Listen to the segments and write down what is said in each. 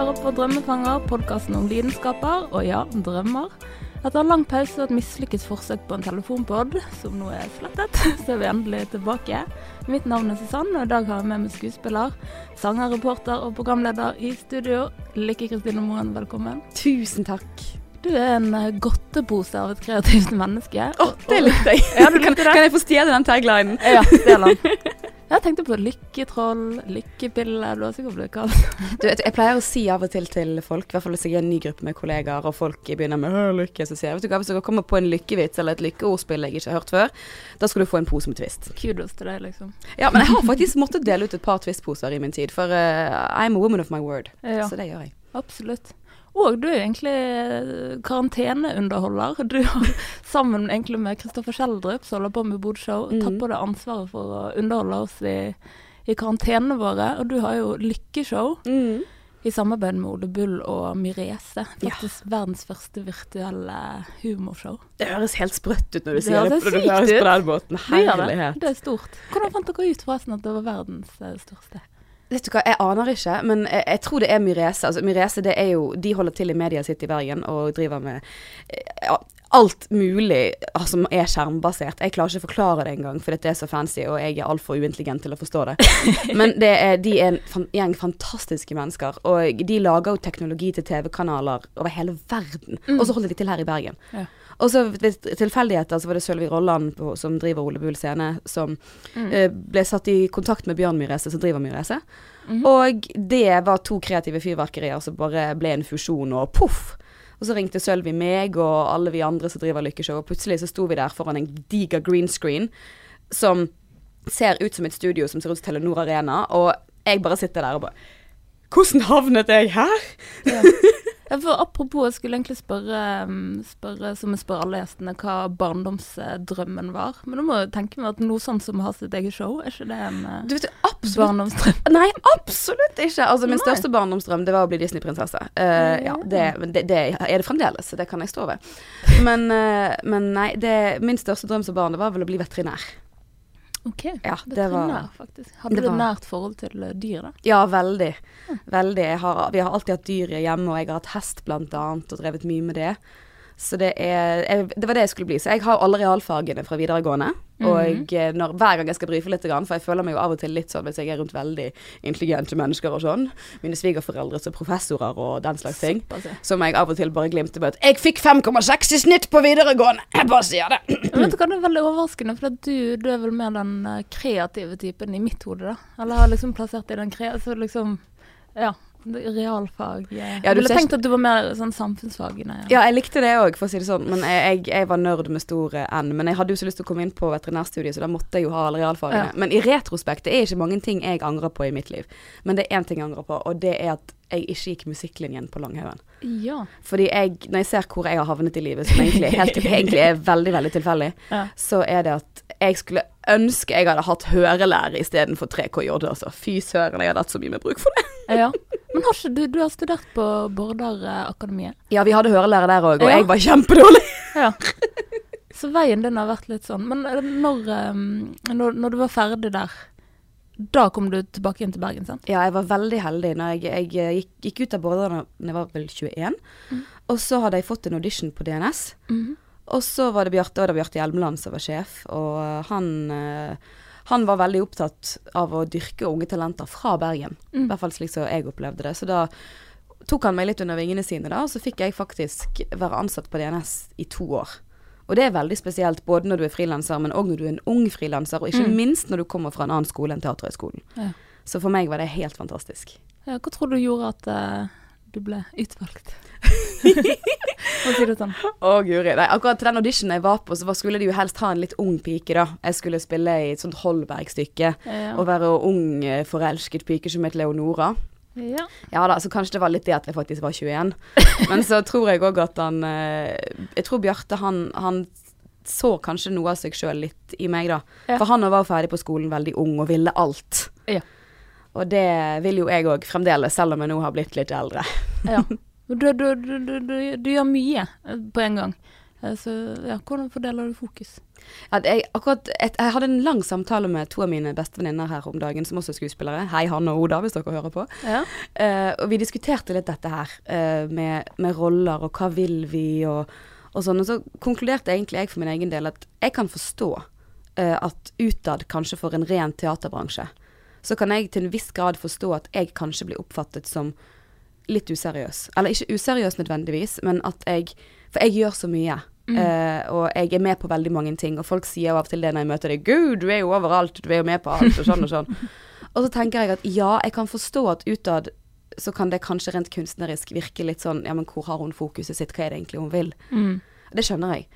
Hører på Drømmefanger, podkasten om lidenskaper og ja, drømmer. Etter en lang pause og et mislykket forsøk på en telefonpod, som nå er slettet, så er vi endelig tilbake. Mitt navn er Susanne, og i dag har jeg med meg skuespiller, sanger, reporter og programleder i studio. Lykke Kristine Moen, velkommen. Tusen takk. Du er en eh, godtepose av et kreativt menneske. Å, det likte jeg. Ja, kan, kan jeg få stjele den taglinen? Ja, stjel den. Jeg tenkte på lykketroll, lykkepille, kalt. Du vet, jeg pleier å si av og til til folk, i hvert fall hvis jeg er en ny gruppe med kollegaer, og folk begynner med lykke, så sier jeg vet du hva, hvis dere kommer på en lykkevits eller et lykkeordspill jeg ikke har hørt før, da skal du få en pose med Twist. Kudos til deg, liksom. Ja, men jeg har faktisk måttet dele ut et par Twist-poser i min tid, for uh, I'm a woman of my word. Ja. Så det gjør jeg. Absolutt. Og du er egentlig eh, karanteneunderholder. Du har sammen egentlig med Kristoffer Schjelderup, som holder på med Bodshow, mm. tatt på deg ansvaret for å underholde oss i, i karantenene våre. Og du har jo Lykkeshow i samarbeid med Ole Bull og Myrese. Faktisk verdens første virtuelle humorshow. Det høres helt sprøtt ut når du Det sier det, det sykt høres på den måten. Det det. Herlighet. Det er stort. Hvordan fant dere ut forresten at det var verdens eh, største? Vet du hva, jeg aner ikke, men jeg, jeg tror det er Myrese. Altså, Myrese, det er jo De holder til i Media City i Bergen og driver med ja, alt mulig som som er skjermbasert. Jeg klarer ikke å forklare det engang, for dette er så fancy, og jeg er altfor uintelligent til å forstå det. Men det er, de er en gjeng fantastiske mennesker, og de lager jo teknologi til TV-kanaler over hele verden. Og så holder de til her i Bergen. Ja. Og så ved tilfeldigheter så var det Sølvi Rolland på, som driver Ole Bull scene, som eh, ble satt i kontakt med Bjørn Myrese, som driver Myrese. Og det var to kreative fyrverkerier som bare ble en fusjon, og poff! Og så ringte Sølvi meg og alle vi andre som driver Lykkeshow, og plutselig så sto vi der foran en diger green screen som ser ut som et studio som ser ut som Telenor Arena, og jeg bare sitter der og bare Hvordan havnet jeg her? Ja. For apropos, jeg skulle egentlig spørre, um, spørre som jeg spør alle gjestene, hva barndomsdrømmen var. Men da må jeg tenke meg at noe sånt som har sitt eget show, er ikke det en uh, Du vet, absolutt barndomsdrøm? Nei, absolutt ikke. Altså, min Nei. største barndomsdrøm det var å bli Disney-prinsesse. Uh, ja, det, det, det er det fremdeles, så det kan jeg stå ved. Men, uh, men nei, det, min største drøm som barn det var vel å bli veterinær. Ok, Ja, det var veterinær faktisk. Hadde du et var- nært forhold til dyr da? Ja, veldig. Veldig. Jeg har, vi har alltid hatt dyr hjemme, og jeg har hatt hest blant annet, og drevet mye med det. Så det er jeg, Det var det jeg skulle bli. Så jeg har alle realfagene fra videregående. Og eh, når, hver gang jeg skal brife litt, for jeg føler meg jo av og til litt sånn hvis jeg er rundt veldig intelligente mennesker og sånn. Mine svigerforeldre som professorer og den slags ting. Så må jeg av og til bare glimte med at 'jeg fikk 5,6 i snitt på videregående'. Jeg bare sier det. Vet du hva, det er veldig overraskende, for du, du er vel mer den uh, kreative typen i mitt hode, da. Eller har liksom plassert deg i den kreative, så liksom, ja, realfag. Yeah. Ja, du ville tenkt at du var mer sånn samfunnsfagene. Ja, jeg likte det òg, for å si det sånn. Men jeg, jeg, jeg var nerd med stor N. Men jeg hadde jo så lyst til å komme inn på veterinærstudiet, så da måtte jeg jo ha alle realfagene. Ja. Men i retrospekt, det er ikke mange ting jeg angrer på i mitt liv. Men det er én ting jeg angrer på, og det er at jeg ikke gikk musikklinjen på Langhaugen. Ja. Fordi jeg, når jeg ser hvor jeg har havnet i livet, som egentlig, helt, egentlig er veldig, veldig tilfeldig, Ja. så er det at jeg skulle ønske jeg hadde hatt hørelære istedenfor 3KJ, altså. Fy søren, jeg hadde hatt så mye mer bruk for det. ja. Men har ikke du, du har studert på Bordarakademiet? Ja, vi hadde hørelære der òg, og Ja. jeg var kjempedårlig. Ja. Så veien din har vært litt sånn. Men eh, når, eh, når, når du var ferdig der, da kom du tilbake inn til Bergen, sant? Ja, jeg var veldig heldig når jeg, jeg eh, gikk, gikk ut av Bordane da jeg var vel 21. Og så hadde jeg fått en audition på DNS. Mhm. Og så var det Bjarte, og det var Bjarte Hjelmeland som var sjef. Og eh, han, eh, han var veldig opptatt av å dyrke unge talenter fra Bergen. I hvert fall slik som jeg opplevde det. Så da tok han meg litt under vingene sine, da, og så fikk jeg faktisk være ansatt på DNS i to år. Og det er veldig spesielt, både når du er frilanser, men òg når du er en ung frilanser, og ikke minst når du kommer fra en annen skole enn Teaterhøgskolen. Ja. Så for meg var det helt fantastisk. Ja, hva tror du gjorde at eh, du ble utvalgt? Hva sier du sånn? Å, guri. Nei, akkurat til den auditionen jeg var på, så skulle de jo helst ha en litt ung pike, da. Jeg skulle spille i et sånt Holberg-stykke. Ja. Og være ung, eh, forelsket pike som het Leonora. Ja. Ja da, så kanskje det var litt det at jeg faktisk var 21. Men så tror jeg òg at han eh, Jeg tror Bjarte, han, han så kanskje noe av seg sjøl litt i meg, da. Ja. For han var ferdig på skolen veldig ung og ville alt. Ja. Og det vil jo jeg òg fremdeles, selv om jeg nå har blitt litt eldre. ja. Du, du, du, du, du, du gjør mye eh, på en gang. Eh, Så ja, hvordan fordeler du fokus? At jeg, akkurat, et, jeg hadde en lang samtale med to av mine bestevenninner her om dagen, som også er skuespillere. Hei, Hanne og Oda, hvis dere hører på. Ja. Uh, og vi diskuterte litt dette her, uh, med, med roller og hva vil vi og, og sånn. Og så konkluderte egentlig jeg for min egen del at jeg kan forstå uh, at utad, kanskje for en ren teaterbransje, så kan jeg til en viss grad forstå at jeg kanskje blir oppfattet som litt useriøs. Eller ikke useriøs nødvendigvis, men at jeg For jeg gjør så mye. eh, og jeg er med på veldig mange ting. Og folk sier jo av og til det når jeg møter deg 'Gud, du er jo overalt. Du er jo med på alt', og sånn og sånn. og så tenker jeg at ja, jeg kan forstå at utad så kan det kanskje rent kunstnerisk virke litt sånn Ja, men hvor har hun fokuset sitt? Hva er det egentlig hun vil? Mm. Det skjønner jeg.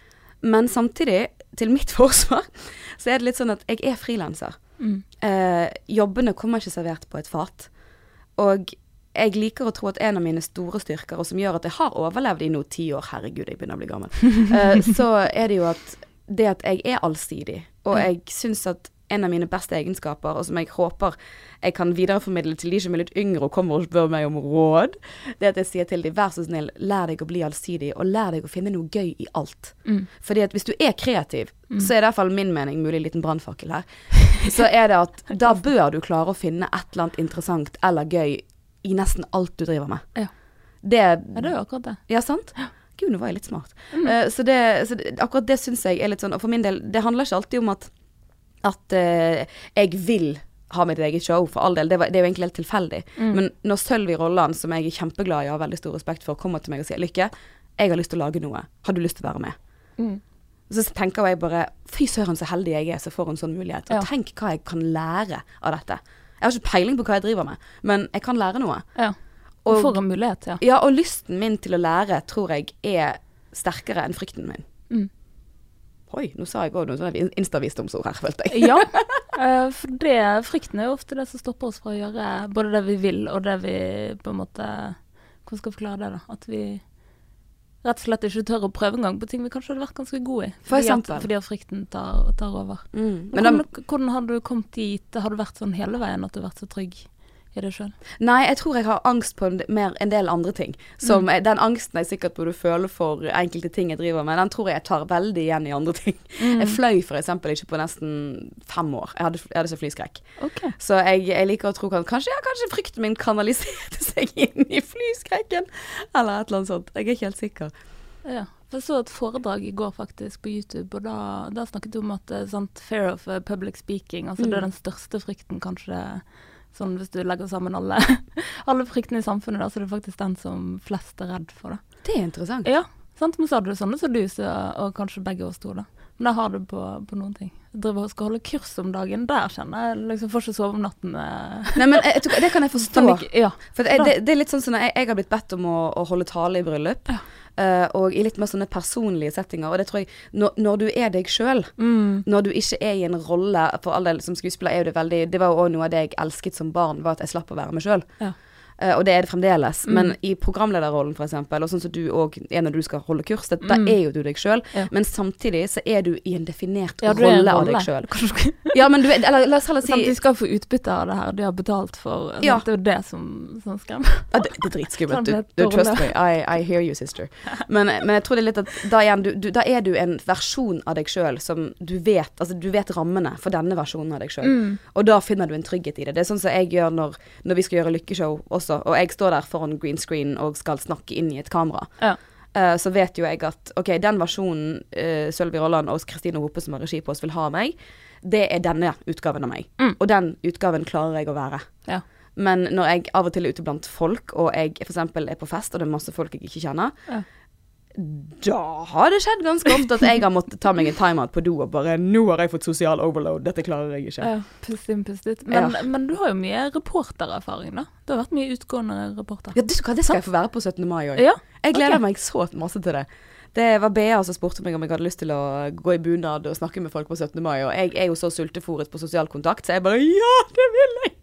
Men samtidig, til mitt forsvar, så er det litt sånn at jeg er frilanser. Mm. Eh, jobbene kommer ikke servert på et fat. Og jeg liker å tro at en av mine store styrker, og som gjør at jeg har overlevd i nå ti år, herregud, jeg begynner å bli gammel, eh, så er det jo at det at jeg er allsidig. Og jeg syns at en av mine beste egenskaper, og som jeg håper jeg kan videreformidle til de som er litt yngre og kommer og spør meg om råd, det at jeg sier til dem, vær så snill, lær deg å bli allsidig, og lær deg å finne noe gøy i alt. Mm. Fordi at hvis du er kreativ, så er det i hvert fall min mening, mulig liten brannfakkel her, så er det at da bør du klare å finne et eller annet interessant eller gøy i nesten alt du driver med. Ja. Det, ja, det er jo akkurat det. ja, sant? Gud, nå var jeg litt smart. Eh, så det, så det, akkurat det syns jeg er litt sånn Og for min del, det handler ikke alltid om at, at eh, jeg vil ha mitt eget show, for all del. Det, var, det er jo egentlig helt tilfeldig. Men når Sølvi Rolland, som jeg er kjempeglad i og har veldig stor respekt for, kommer til meg og sier Lykke, jeg har lyst til å lage noe. Har du lyst til å være med? Mm. Så tenker jeg bare Fy søren, så heldig jeg er som får en sånn mulighet. Og Ja. tenk hva jeg kan lære av dette. Jeg har ikke peiling på hva jeg driver med, men jeg kan lære noe. Ja. Og- Og for en mulighet, ja. Ja, og lysten min til å lære tror jeg er sterkere enn frykten min. Oi, nå sa jeg òg noen sånne instavisdomsord her, følte jeg. Ja, eh, for det, frykten er jo ofte det som stopper oss fra å gjøre både det vi vil, og det vi på en måte Hvordan skal jeg forklare det, da? At vi rett og slett ikke tør å prøve engang på ting vi kanskje hadde vært ganske gode i. For Fordi eksempel. At, fordi at frykten tar, tar over. Mm. Men Men da, hvordan, hvordan har du kommet dit? Har du vært sånn hele veien at du har vært så trygg i det sjøl? nei, jeg tror jeg har angst på en, mer en del andre ting. Som mm. Den angsten jeg sikkert burde føle for enkelte ting jeg driver med, den tror jeg jeg tar veldig igjen i andre ting. Jeg fløy eksempel ikke på nesten fem år. Jeg hadde, jeg hadde så flyskrekk. Okay. Så jeg, jeg liker å tro at kanskje, ja, kanskje frykten min kanaliserte seg inn i flyskrekken. Eller et eller annet sånt. Jeg er ikke helt sikker. Ja. Jeg så et foredrag i går faktisk på YouTube, og da, da snakket du om at eh, sant, fear of eh, public speaking, altså det er den største frykten kanskje Sånn hvis du legger sammen alle, alle fryktene i samfunnet, da, så er det faktisk den som flest er redd for. Da. Det er interessant. Ja, sant? men så hadde du sånne som du, så, og kanskje begge oss to, da. Men der har du på, på noen ting. Jeg driver og skal holde kurs om dagen, der kjenner jeg liksom får ikke sove om natten. eh. Nei, men jeg, det kan jeg forstå. Panikk. Ja. For det, det, det er litt sånn som jeg, jeg har blitt bedt om å, å holde tale i bryllup. Ja. Uh, og i litt mer sånne personlige settinger. Og det tror jeg Når, når du er deg sjøl, Mm. når du ikke er i en rolle For all del, som skuespiller er jo det veldig Det var jo òg noe av det jeg elsket som barn, var at jeg slapp å være meg sjøl. Ja. Og det er det fremdeles. Mm. Men i programlederrollen, eksempel, og sånn som du òg er når du skal holde kurs, det, da Mm. er jo du deg sjøl. Ja. Men samtidig så er du i en definert Ja, du en rolle av deg sjøl. Du Ja, men du er Eller la oss heller si Sant, de skal få utbytte av det her, de har betalt for? Ja. Det er jo det som, som skremmer. Ja, det, det er dritskummelt. Sånn Du, du, trust me. I, I hear you, sister. Men, men jeg tror det er litt at da, igjen, du, du, da er du en versjon av deg sjøl som du vet Altså, du vet rammene for denne versjonen av deg sjøl. Mm. Og da finner du en trygghet i det. Det er sånn som jeg gjør når, når vi skal gjøre lykkeshow også, og jeg står der foran green screen og skal snakke inn i et kamera. Ja. Uh, så vet jo jeg at ok, den versjonen uh, Sølvi Rolland og Kristine Hope som har regi på oss, vil ha meg, det er denne utgaven av meg. Mm. Og den utgaven klarer jeg å være. Ja. Men når jeg av og til er ute blant folk, og jeg f.eks. er på fest, og det er masse folk jeg ikke kjenner, Ja. Da har det skjedd ganske ofte at jeg har måttet ta meg en timeout på do og bare 'Nå har jeg fått sosial overload. Dette klarer jeg ikke'. Ja, pust inn, pust ut. Men, Ja. men du har jo mye reportererfaring, da. Du har vært mye utgående reporter. Ja, det, skal- det skal jeg få være på 17. mai òg. Ja, Jeg gleder okay. meg så masse til det. Det var Bea som spurte meg om jeg hadde lyst til å gå i bunad og snakke med folk på 17. mai, og jeg er jo så sultefòret på sosial kontakt, så jeg bare Ja, det vil jeg!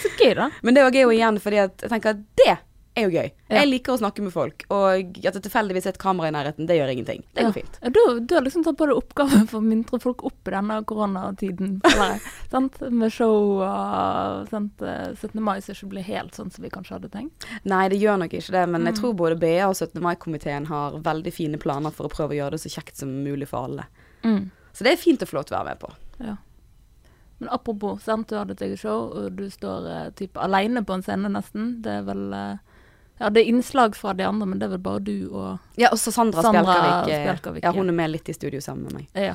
så gøy, da. Men det er jo igjen fordi jeg tenker at det er jo gøy. Ja. Jeg liker å snakke med folk, og at det tilfeldigvis er et kamera i nærheten, det gjør ingenting. Det Ja. går fint. Du, du har liksom tatt på deg oppgaven for å muntre folk opp i denne koronatiden. Med show og sant? eh, 17. mai som ikke blir helt sånn som vi kanskje hadde tenkt. Nei, det gjør nok ikke det, men jeg Mm. tror både BA og 17. mai-komiteen har veldig fine planer for å prøve å gjøre det så kjekt som mulig for alle. Så det er fint og flott å være med på. Ja. Men apropos, sant? du har ditt eget show, og du står eh, typ alene på en scene nesten. Det er vel eh, Ja, det er innslag fra de andre, men det er vel bare du og Ja, også Sandra, Sandra Spjelkavik. eh, Spjelkavik, ja, ja. hun er med litt i studio sammen med meg. Ja.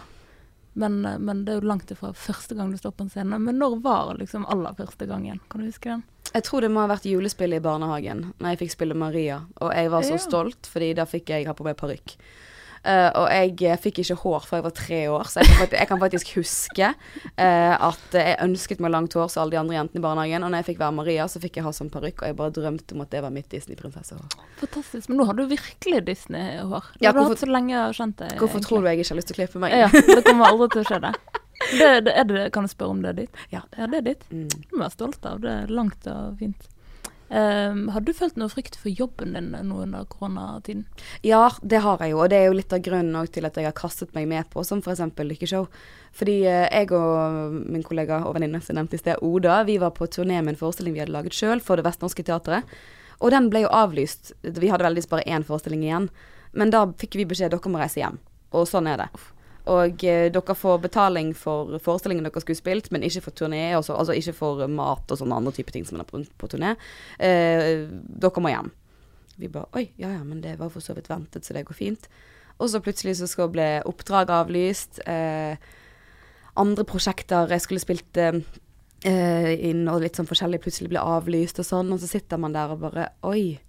Men, eh, men det er jo langt ifra første gang du står på en scene. Men når var liksom aller første gangen? Kan du huske den? Jeg tror det må ha vært julespillet i barnehagen, når jeg fikk spille Maria. Og jeg var så Ja. stolt, fordi da fikk jeg ha på meg parykk. Eh, og jeg eh, fikk ikke hår før jeg var tre år, så jeg kan faktisk, jeg kan faktisk huske uh, at jeg ønsket meg langt hår som alle de andre jentene i barnehagen. Og når jeg fikk være Maria, så fikk jeg ha sånn parykk, og jeg bare drømte om at det var mitt Disney-prinsessehår. Fantastisk. Men nå har du virkelig Disney-hår. Det Ja, har du hvorfor- hatt så lenge jeg har kjent deg. Hvorfor tror du jeg ikke har lyst til å klippe meg? Ja, det kommer aldri til å skje, det. det, det, det kan jeg spørre om det er ditt? Ja. Ja, det er ditt. Mm. Du må være stolt av. Det langt og fint. Um, har du følt noe frykt for jobben din nå under koronatiden? Ja, det har jeg jo, og det er jo litt av grunnen til at jeg har kastet meg med på, som f.eks. Lykkeshow. Fordi eh, jeg og min kollega og venninne som nevnte i sted, Oda, vi var på turné med en forestilling vi hadde laget sjøl for Det Vestnorske Teatret. Og den ble jo avlyst. Vi hadde veldigvis bare én forestilling igjen. Men da fikk vi beskjed dere må reise hjem. Og sånn er det. Og eh, dere får betaling for forestillingen dere skulle spilt, men ikke for turné, så- altså ikke for mat og sånne andre typer ting som man er på, på turné. Eh, dere må hjem. Vi bare Oi, ja ja, men det var for så vidt ventet, så det går fint. Og så plutselig så skal ble oppdrag avlyst. Eh, andre prosjekter jeg skulle spilt eh, eh, inn, og litt sånn forskjellig, plutselig ble avlyst og sånn. Og så sitter man der og bare Oi,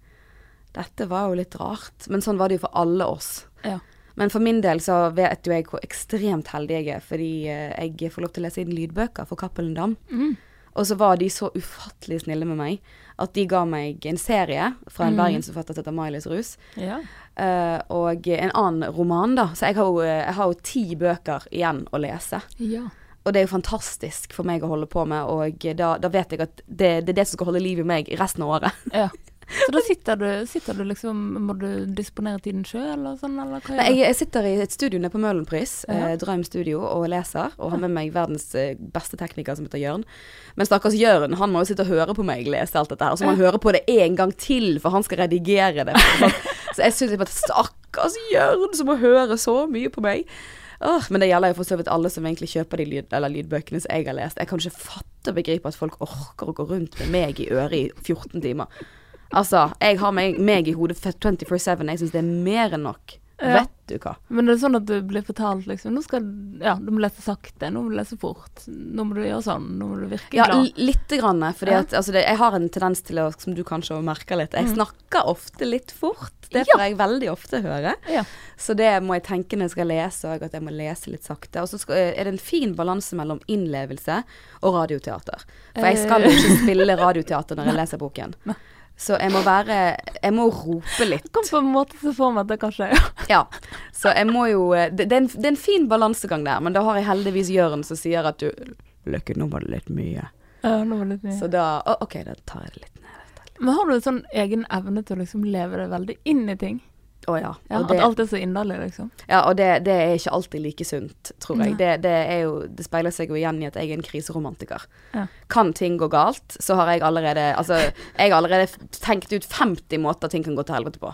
dette var jo litt rart. Men sånn var det jo for alle oss. Ja. Men for min del så vet jo jeg hvor ekstremt heldig jeg er, fordi eh, jeg får lov til å lese inn lydbøker for Cappelen Dam. Mm. Og så var de så ufattelig snille med meg at de ga meg en serie fra en mm. bergensforfatter som heter Mailis Rus. Ja. Uh, og en annen roman, da. Så jeg har, jo, jeg har jo ti bøker igjen å lese. ja. Og det er jo fantastisk for meg å holde på med, og da, da vet jeg at det, det er det som skal holde liv i meg resten av året. ja. Så da sitter du, sitter du liksom Må du disponere tiden sjøl og sånn, eller hva Nei, jeg, jeg sitter i et studio nede på Møhlenpris, Ja. eh, Drøm studio, og leser. Og har med meg verdens eh, beste tekniker som heter Jørn. Men stakkars Jørn, han må jo sitte og høre på meg lese alt dette her. Og så må han høre på det en gang til, for han skal redigere det. Så jeg syns bare stakkars Jørn som må høre så mye på meg. Åh, men det gjelder jo for så vidt alle som egentlig kjøper de lyd, eller lydbøkene som jeg har lest. Jeg kan ikke fatte og begripe at folk orker å gå rundt med meg i øret i 14 timer. Altså, jeg har meg, meg i hodet 24-7. Jeg syns det er mer enn nok. Ja. Vet du hva. Men det er sånn at du blir fortalt liksom Nå skal Ja, du må lese sakte, nå må du lese fort. Nå må du gjøre sånn, nå må du virke Ja, glad. Ja, lite grann. Fordi at altså det, jeg har en tendens til å, som du kanskje merker litt, jeg Mm. snakker ofte litt fort. Det får jeg veldig ofte høre. Ja. Så det må jeg tenke når jeg skal lese, og at jeg må lese litt sakte. Og så skal, er det en fin balanse mellom innlevelse og radioteater. For jeg skal jo ikke spille radioteater når jeg leser boken. Nei. Så jeg må være Jeg må rope litt. Kom på en måte så for meg at det kanskje ja. Ja. Så jeg må jo Det, det, er, en, det er en fin balansegang der, men da har jeg heldigvis Jørn som sier at du Løkke, nå var det litt mye. ja nå var det litt mye. Så da å, OK, da tar jeg det litt ned. Men har du en sånn egen evne til å liksom leve deg veldig inn i ting? Å ja. Ja, Og det, at alt er så inderlig, liksom? ja, og det, det er ikke alltid like sunt, tror jeg. Det, det, jo, det speiler seg jo igjen i at jeg er en kriseromantiker. Ja. Kan ting gå galt, så har jeg allerede Altså, jeg har allerede tenkt ut 50 måter ting kan gå til helvete på.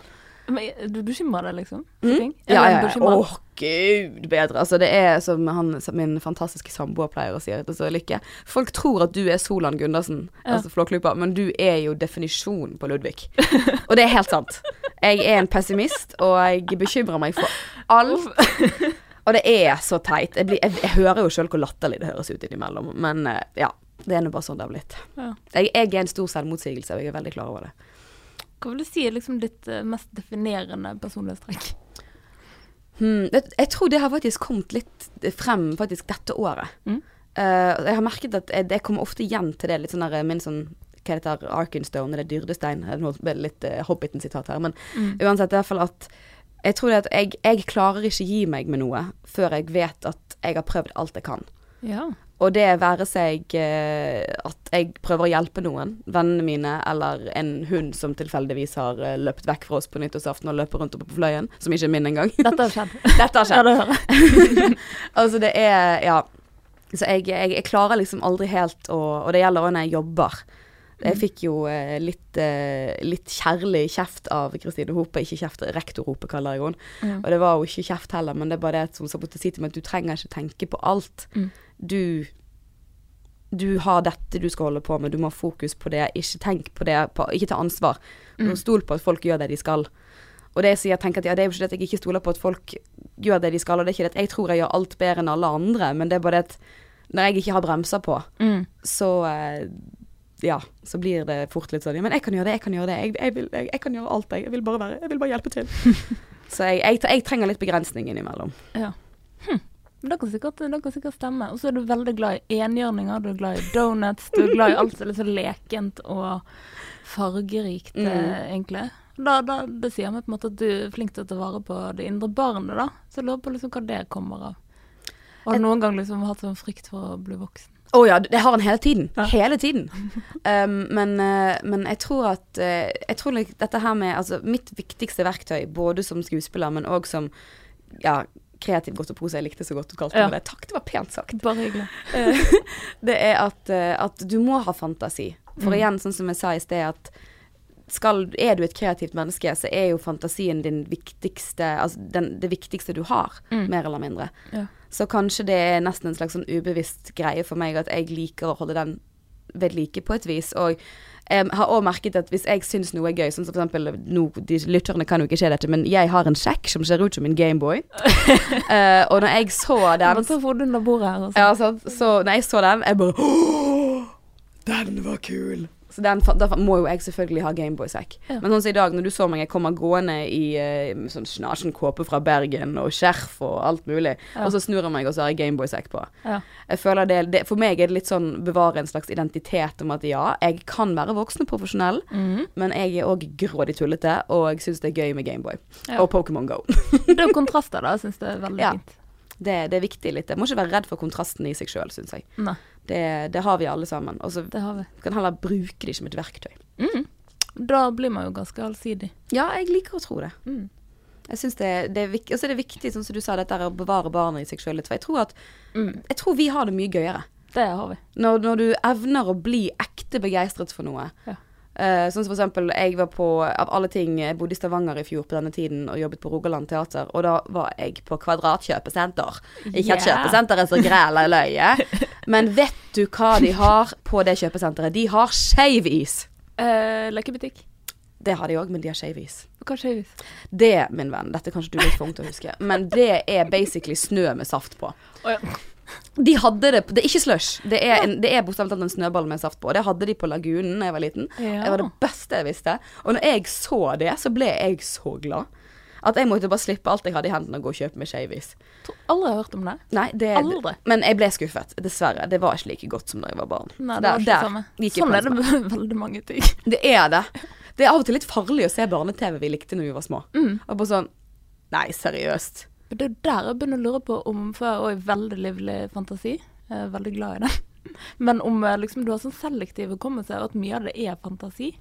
Men du bekymrer deg, liksom? For Mm? ting? Ja, ja, ja. Åh, gud bedre. Altså, det er som han, min fantastiske samboer pleier å si, altså, Lykke. Folk tror at du er Solan Gundersen, Ja. altså Flåklypa, men du er jo definisjonen på Ludvig. og det er helt sant. Jeg er en pessimist, og jeg bekymrer meg for alt. Og det er så teit. Jeg, blir, jeg, jeg hører jo sjøl hvor latterlig det høres ut innimellom, men eh, ja. Det er nå bare sånn det har blitt. Ja. Jeg, jeg er en stor selvmotsigelse, og jeg er veldig klar over det. Hva vil du si er liksom ditt eh, mest definerende personlighetstrekk? Hmm, jeg, jeg tror det har faktisk kommet litt frem faktisk dette året. Mm. Uh, jeg har merket at jeg, jeg kommer ofte igjen til det, litt sånn der min sånn hva det heter, Arkenstone, eller dyrdestein. Nå ble det litt uh, Hobbiten-sitat her, men Mm. uansett, i hvert fall at jeg tror det at jeg, jeg klarer ikke gi meg med noe før jeg vet at jeg har prøvd alt jeg kan. Ja. Og det være seg eh, at jeg prøver å hjelpe noen, vennene mine, eller en hund som tilfeldigvis har eh, løpt vekk fra oss på nyttårsaften og løper rundt oppe på Fløyen, som ikke er min engang. Dette har skjedd. Dette har Ja, skjedd. det hører altså, det er Ja. Så jeg, jeg, jeg klarer liksom aldri helt å Og det gjelder også når jeg jobber. Jeg fikk jo eh, litt, eh, litt kjærlig kjeft av Kristine Hope. Ikke kjeft, rektor Hope kaller jeg henne. Ja. Og det var jo ikke kjeft heller, men det er bare det som måtte si til meg at du trenger ikke tenke på alt. Mm. Du du har dette du skal holde på med, du må ha fokus på det. Ikke tenk på det, på, ikke ta ansvar. Mm. Stol på at folk gjør det de skal. Og det jeg tenker at ja, det er jo ikke det at jeg ikke stoler på at folk gjør det de skal, og det er ikke det at jeg tror jeg gjør alt bedre enn alle andre, men det er bare det at når jeg ikke har bremser på, Mm. så eh, ja, så blir det fort litt sånn Ja, men jeg kan gjøre det, jeg kan gjøre det. Jeg, jeg, vil, jeg, jeg kan gjøre alt, jeg. Vil bare være Jeg vil bare hjelpe til. så jeg trenger litt begrensning innimellom. Ja. Hm. Men Det kan sikkert, det kan sikkert stemme. Og så er du veldig glad i enhjørninger, du er glad i donuts, du er glad i alt som er litt så lekent og fargerikt, Mm. eh, egentlig. Da, da, det sier meg på en måte at du er flink til å ta vare på det indre barnet, da. Så jeg lurer på liksom hva det kommer av. Har du noen gang liksom hatt sånn frykt for å bli voksen? Å ja, det har han hele tiden. Ja. Hele tiden. Um, men, eh, men jeg tror at eh, Jeg tror dette her med Altså, mitt viktigste verktøy, både som skuespiller, men òg som ja, kreativ godtepose. Jeg likte så godt du kalte Ja. det. Takk, det var pent sagt. Bare hyggelig. Eh, det er at, eh, at du må ha fantasi. For Mm. igjen, sånn som jeg sa i sted, at skal, er du et kreativt menneske, så er jo fantasien din viktigste Altså den, det viktigste du har, Mm. mer eller mindre. Ja. Så kanskje det er nesten en slags sånn ubevisst greie for meg at jeg liker å holde den ved like på et vis. Og jeg har òg merket at hvis jeg syns noe er gøy, sånn som eksempel nå, de Lytterne kan jo ikke se dette, men jeg har en sjekk som ser ut som en Gameboy. uh, og når jeg så den så her. Og så. Så når jeg så den, jeg bare den var kul! Så den, da må jo jeg selvfølgelig ha Gameboy-sekk. Ja. Men sånn som i dag, når du så meg, jeg kommer gående i uh, sånn snasjen kåpe fra Bergen og skjerf og alt mulig, Ja. og så snur jeg meg, og så har jeg Gameboy-sekk på. Ja. Jeg føler det, det For meg er det litt sånn bevare en slags identitet om at ja, jeg kan være voksen og profesjonell, Mhm. men jeg er òg grådig tullete, og jeg syns det er gøy med Gameboy. Og Pokémon Go. Det er kontraster, da. Syns det er veldig Ja. fint. Det, det er viktig litt. Jeg må ikke være redd for kontrasten i seg sjøl, syns jeg. Nei, Det, det har vi alle sammen. Og så det kan heller bruke det som et verktøy. Mm. Da blir man jo ganske allsidig. Ja, jeg liker å tro det. Mm. Jeg synes det, det er viktig, Og så er viktig, sånn som du sa, dette å bevare barnet i seg sjøl litt. For jeg tror at Mm. Jeg tror vi har det mye gøyere. Det har vi. Når, når du evner å bli ekte begeistret for noe. Ja. Eh, sånn som for eksempel, jeg var på, av alle ting, jeg bodde i Stavanger i fjor på denne tiden og jobbet på Rogaland Teater, og da var jeg på Kvadratkjøpesenter. Ikke Ikke at kjøpesenteret er så græla løye men vet du hva de har på det kjøpesenteret? De har skeivis. Uh, lekebutikk. Det har de òg, men de har skeivis. Hva skjer is? Det, min venn, dette er kanskje du litt for ung til å huske, men det er basically snø med saft på. Oh, ja. De hadde det Det er ikke slush. Det er, en, det er bokstavelig talt en snøball med saft på. Det hadde de på Lagunen da jeg var liten. Ja. Det var det beste jeg visste. Og når jeg så det, så ble jeg så glad. At jeg måtte bare slippe alt jeg hadde i hendene og gå og kjøpe meg skeivis. Aldri har hørt om det. Nei, det Aldri. Men jeg ble skuffet. Dessverre. Det var ikke like godt som da jeg var barn. Nei, det Der- var ikke der. Sånn er det med veldig mange ting. Det er det. Det er av og til litt farlig å se barne-TV vi likte når vi var små. Mm. Og bare sånn Nei, seriøst. Men Det er der jeg begynner å lure på om For jeg har også veldig livlig fantasi. Jeg er veldig glad i det. Men om eh, liksom, du har sånn selektiv hukommelse, og at mye av det er fantasi.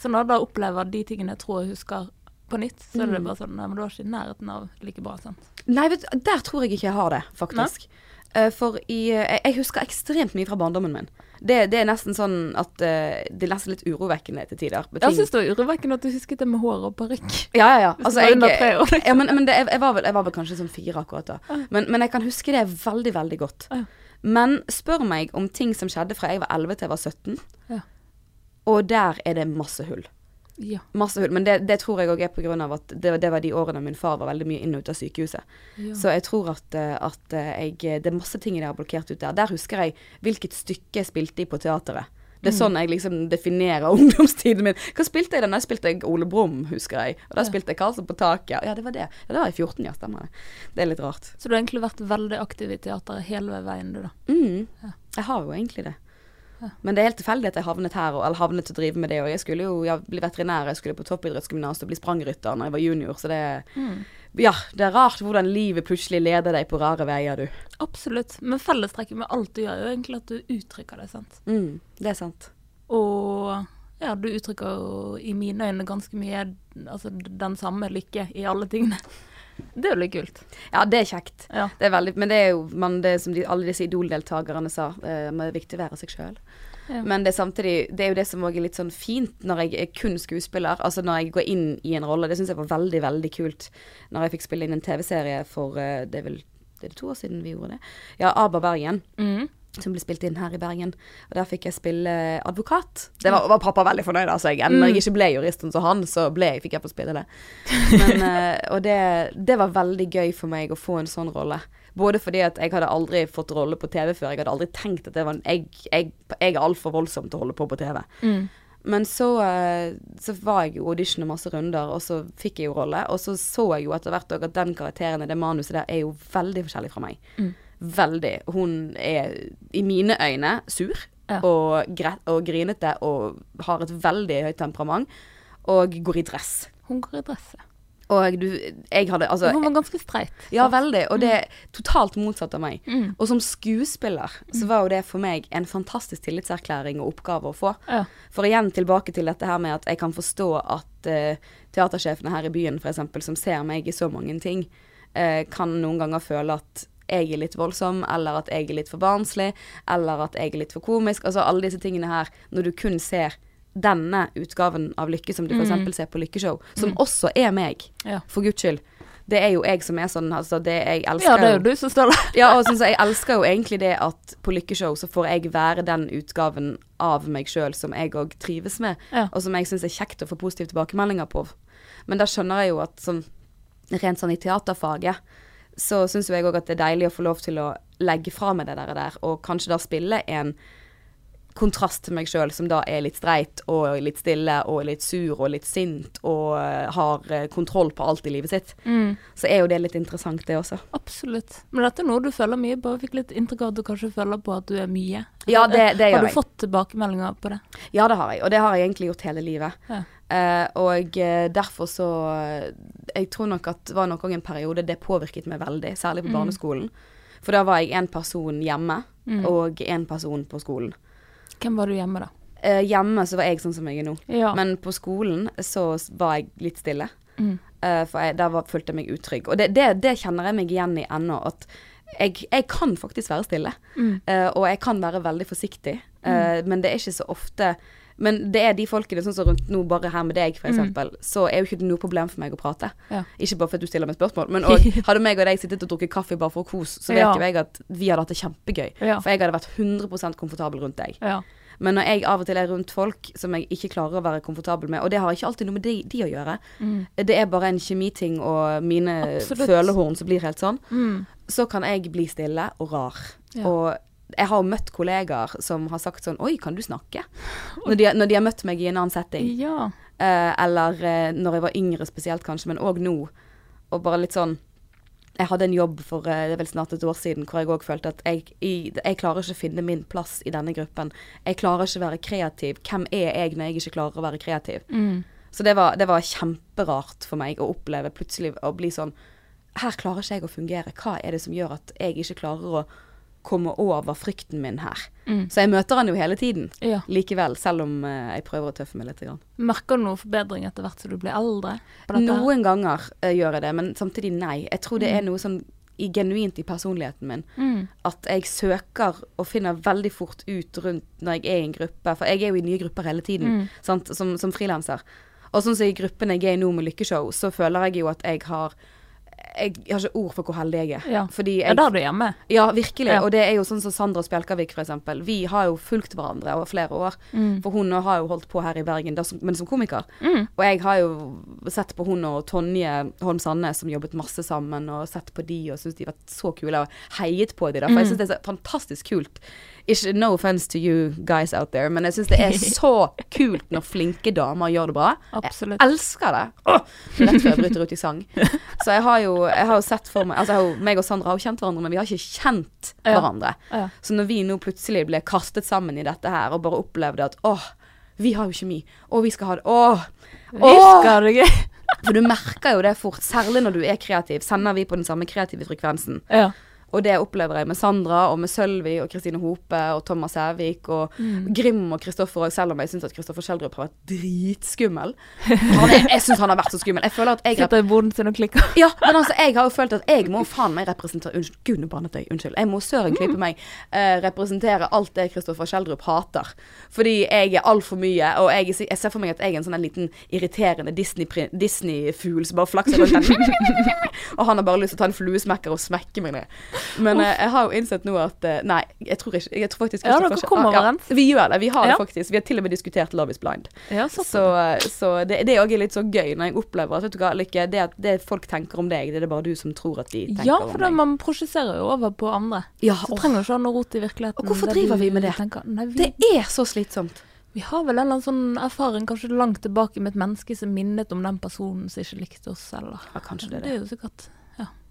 Så når jeg da opplever de tingene jeg tror jeg husker på nytt, så er det Mm. bare sånn Nei, men du har ikke i nærheten av like bra, sant. Nei, vet der tror jeg ikke jeg har det, faktisk. Eh, for i, eh, jeg, husker ekstremt mye fra barndommen min. Det, det er nesten sånn at eh, Det er nesten litt urovekkende til tider. Jeg syns det var urovekkende at du husket det med hår og parykk. Ja, ja, ja. Altså, jeg, år. liksom. ja, men, men det, jeg, var vel, jeg var vel kanskje sånn fire akkurat da. Men, men jeg kan huske det veldig, veldig godt. Men spør meg om ting som skjedde fra jeg var 11 til jeg var 17, Ja. og der er det masse hull. Ja. Masse hull. Men det, det tror jeg òg er av at det, det var de årene min far var veldig mye inn og ut av sykehuset. ja. Så jeg tror at, eh, at eh, jeg, det er masse ting jeg har blokkert ut der. Der husker jeg hvilket stykke jeg spilte i på teateret. Det er Mm. sånn jeg liksom definerer ungdomstiden min. Hva spilte jeg da? Der spilte jeg Ole Brumm, husker jeg. Og da spilte jeg Karlsen på taket. Ja, det var det. Ja, det var jeg 14, ja, stemmer det. Det er litt rart. Så du har egentlig vært veldig aktiv i teateret hele veien, du, da. Mm. Ja. Jeg har jo egentlig det. Men det er helt tilfeldig at jeg havnet her, og, eller havnet til å drive med det. Og jeg skulle jo jeg bli veterinær, jeg skulle på toppidrettsgymnas og bli sprangrytter når jeg var junior, så det Ja, det er rart hvordan livet plutselig leder deg på rare veier, du. Absolutt. Men fellestrekket med alt du gjør, er jo egentlig at du uttrykker det, sant. Mm, det er sant. Og ja, du uttrykker jo i mine øyne ganske mye altså den samme lykke i alle tingene. Det er jo litt kult. Ja, det er kjekt. Ja. Det er veldig, men det er jo man, det er som de, alle disse Idol-deltakerne sa, uh, det er viktig å være seg sjøl. Ja. Men det er samtidig Det er jo det som også er litt sånn fint når jeg er kun skuespiller. Altså når jeg går inn i en rolle. Det syns jeg var veldig, veldig kult når jeg fikk spille inn en TV-serie for uh, Det er vel det er to år siden vi gjorde det. Ja, ABBA Bergen. Mhm. Som ble spilt inn her i Bergen. Og der fikk jeg spille advokat. Det var, var pappa veldig fornøyd av. Altså, jeg, når jeg ikke ble jurist sånn som han, så ble jeg, fikk jeg få spille det. Men, eh, og det, det var veldig gøy for meg å få en sånn rolle. Både fordi at jeg hadde aldri fått rolle på TV før. Jeg hadde aldri tenkt at det var en Jeg, jeg, jeg er altfor voldsom til å holde på på TV. Mm. Men så, eh, så var jeg jo audition og masse runder, og så fikk jeg jo rolle. Og så så jeg jo etter hvert òg at den karakteren i det manuset der er jo veldig forskjellig fra meg. Mm. Veldig. Hun er i mine øyne sur Ja. og, og grinete og har et veldig høyt temperament. Og går i dress. Hun går i dress. ja. Og du Jeg hadde altså Hun var ganske streit. Ja, veldig. Og det er totalt motsatt av meg. Mm. Og som skuespiller så var jo det for meg en fantastisk tillitserklæring og oppgave å få. Ja. For igjen tilbake til dette her med at jeg kan forstå at uh, teatersjefene her i byen f.eks., som ser meg i så mange ting, uh, kan noen ganger føle at jeg er litt voldsom, eller at jeg er litt for barnslig, eller at jeg er litt for komisk. Altså alle disse tingene her, når du kun ser denne utgaven av Lykke som du f.eks. eksempel ser på Lykkeshow, som også er meg, Ja. for guds skyld. Det er jo jeg som er sånn, altså det jeg elsker ja, det er jo du som står der. ja, og jeg elsker jo egentlig det at på Lykkeshow så får jeg være den utgaven av meg sjøl som jeg òg trives med, Ja. og som jeg syns er kjekt å få positive tilbakemeldinger på. Men da skjønner jeg jo at sånn rent sånn i teaterfaget, så syns jo jeg òg at det er deilig å få lov til å legge fra meg det der, der og kanskje da spille en kontrast til meg sjøl, som da er litt streit og litt stille og litt sur og litt sint og eh, har eh, kontroll på alt i livet sitt. Mm. Så er jo det litt interessant, det også. Absolutt. Men dette er noe du føler mye. på. Jeg fikk litt inntrykk av at du kanskje føler på at du er mye. Ja, det, det Har du jeg. fått tilbakemeldinger på det? Ja, det har jeg, og det har jeg egentlig gjort hele livet. Ja. Eh, og eh, derfor så Jeg tror nok at det var nok også en periode det påvirket meg veldig, særlig på Mm. barneskolen. For da var jeg en person hjemme, Mm. og en person på skolen. Hvem var du hjemme, da? Eh, hjemme så var jeg sånn som jeg er nå, Ja. men på skolen så var jeg litt stille. mm. Eh, for jeg, der var, følte jeg meg utrygg. Og det, det, det kjenner jeg meg igjen i ennå, at jeg, jeg kan faktisk være stille. Mm. Eh, og jeg kan være veldig forsiktig, eh, men det er ikke så ofte Men det er de folkene sånn som rundt nå, bare her med deg f.eks., eksempel så er jo ikke det noe problem for meg å prate. Ja. Ikke bare fordi du stiller meg spørsmål, men òg hadde meg og deg sittet og drukket kaffe bare for kos, så vet Ja. jo jeg at vi hadde hatt det kjempegøy. Ja. For jeg hadde vært 100% komfortabel rundt deg. ja. Men når jeg av og til er rundt folk som jeg ikke klarer å være komfortabel med, og det har ikke alltid noe med de, de å gjøre, Mm. det er bare en kjemiting og mine Absolutt. følehorn som blir helt sånn, Mm. så kan jeg bli stille og rar. Ja. Og jeg har jo møtt kollegaer som har sagt sånn Oi, kan du snakke? Når de, når de har møtt meg i en annen setting. ja. Eh, eller eh, når jeg var yngre spesielt, kanskje, men òg nå. Og bare litt sånn Jeg hadde en jobb for eh, det er vel snart et år siden hvor jeg òg følte at jeg, i, jeg klarer ikke å finne min plass i denne gruppen. Jeg klarer ikke å være kreativ. Hvem er jeg når jeg ikke klarer å være kreativ? Mm. Så det var, det var kjemperart for meg å oppleve plutselig å bli sånn Her klarer ikke jeg å fungere. Hva er det som gjør at jeg ikke klarer å komme over frykten min her? Mm. Så jeg møter han jo hele tiden ja. likevel, selv om uh, jeg prøver å tøffe meg litt. Grann. Merker du noe forbedring etter hvert som du blir eldre? Noen ganger uh, gjør jeg det, men samtidig nei. Jeg tror det er Mm. noe sånn i, genuint i personligheten min. Mm. At jeg søker og finner veldig fort ut rundt når jeg er i en gruppe. For jeg er jo i nye grupper hele tiden, Mm. sant? som, som frilanser. Og sånn som i gruppen jeg er i nå med Lykkeshow, så føler jeg jo at jeg har jeg har ikke ord for hvor heldig jeg er. Ja. Fordi Ja, da er du hjemme. ja, virkelig. Ja. Og det er jo sånn som Sandra Spjelkavik, eksempel. Vi har jo fulgt hverandre over flere år. Mm. For hun har jo holdt på her i Bergen, da, men som komiker. Mm. Og jeg har jo sett på hun og Tonje Holm Sandnes som jobbet masse sammen, og sett på de og syntes de var så kule, og heiet på de da. For jeg Mm. syns det er så fantastisk kult. Ikke no offense to you guys out there, men jeg syns det er så kult når flinke damer gjør det bra. Absolutt. Jeg elsker det. Åh, rett før jeg bryter ut i sang. Så jeg har jo, jeg har jo sett for meg Altså, jo, meg og Sandra har jo kjent hverandre, men vi har ikke kjent hverandre. Ja. Så når vi nå plutselig ble kastet sammen i dette her, og bare opplevde at åh, vi har jo kjemi, og vi skal ha det Åh! Det. For du merker jo det fort, særlig når du er kreativ. Sender vi på den samme kreative frekvensen. Ja. Og det opplever jeg med Sandra og med Sølvi og Kristine Hope og Thomas Sævik og Grim og Kristoffer òg, selv om jeg syns at Kristoffer Schjelderup har vært dritskummel. Han er, jeg syns han har vært så skummel. Jeg føler at jeg Sitter i boden sin og klikker. ja, men altså, jeg har jo følt at jeg må faen meg representere Unnskyld, gud, nå bannet jeg. Unnskyld. Jeg må søren klype meg. eh, representere alt det Kristoffer Schjelderup hater. Fordi jeg er altfor mye, og jeg, jeg ser for meg at jeg er en sånn en liten irriterende Disney-fugl Disney som bare flakser rundt den. og han har bare lyst til å ta en fluesmekker og smekke meg ned. Men eh, jeg har jo innsett nå at eh, Nei, jeg tror ikke Jeg tror faktisk Ja, dere kommer overens. Ja, vi gjør det. Vi har Ja. det faktisk. Vi har til og med diskutert Love is blind. Ja, så, Så, så det, er også litt så gøy når jeg opplever at vet du hva, Lykke, det at det folk tenker om deg, det er det bare du som tror at de tenker ja, om for da for man prosjesserer jo over på andre. Ja, Så åh, trenger ikke ha noe rot i virkeligheten. Og hvorfor driver vi med det? Nei, vi, det er så slitsomt. vi har vel en eller annen sånn erfaring kanskje langt tilbake med et menneske som minnet om den personen som ikke likte oss, eller Ja, kanskje det er Det det. er jo sikkert ja.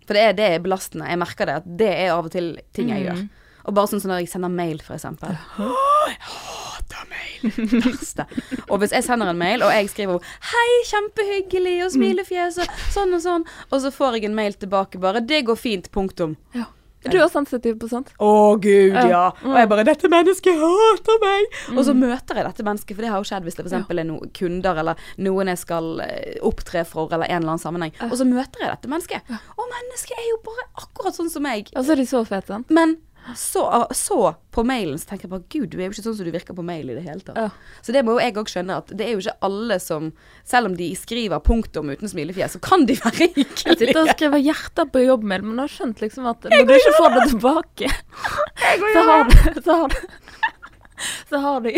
For det er, det er belastende. Jeg merker det. At det er av og til ting jeg Mm. gjør. Og bare sånn som når jeg sender mail, for eksempel. Jeg hater mail. Verste. Og hvis jeg sender en mail, og jeg skriver 'Hei, kjempehyggelig', og smilefjes og sånn og sånn, og så får jeg en mail tilbake bare 'Det går fint', punktum. ja. Er du også sensitiv på sånt? Å, gud, Ja. Og jeg bare 'Dette mennesket hater meg'. Og så Mm. møter jeg dette mennesket, for det har jo skjedd hvis det f.eks. er noen kunder eller noen jeg skal eh, opptre for, eller en eller annen sammenheng. Og så møter jeg dette mennesket. Og mennesket er jo bare akkurat sånn som meg. Og så er de så fete, sant? Men så, så på mailen så tenker jeg bare Gud, du er jo ikke sånn som du virker på mail i det hele tatt. Ja. Så det må jo jeg òg skjønne, at det er jo ikke alle som Selv om de skriver punktum uten smilefjes, så kan de være Jeg sitter og skriver hjerter på jobbmail, men har skjønt liksom at når du ikke får det tilbake, så har du Så har du Så har de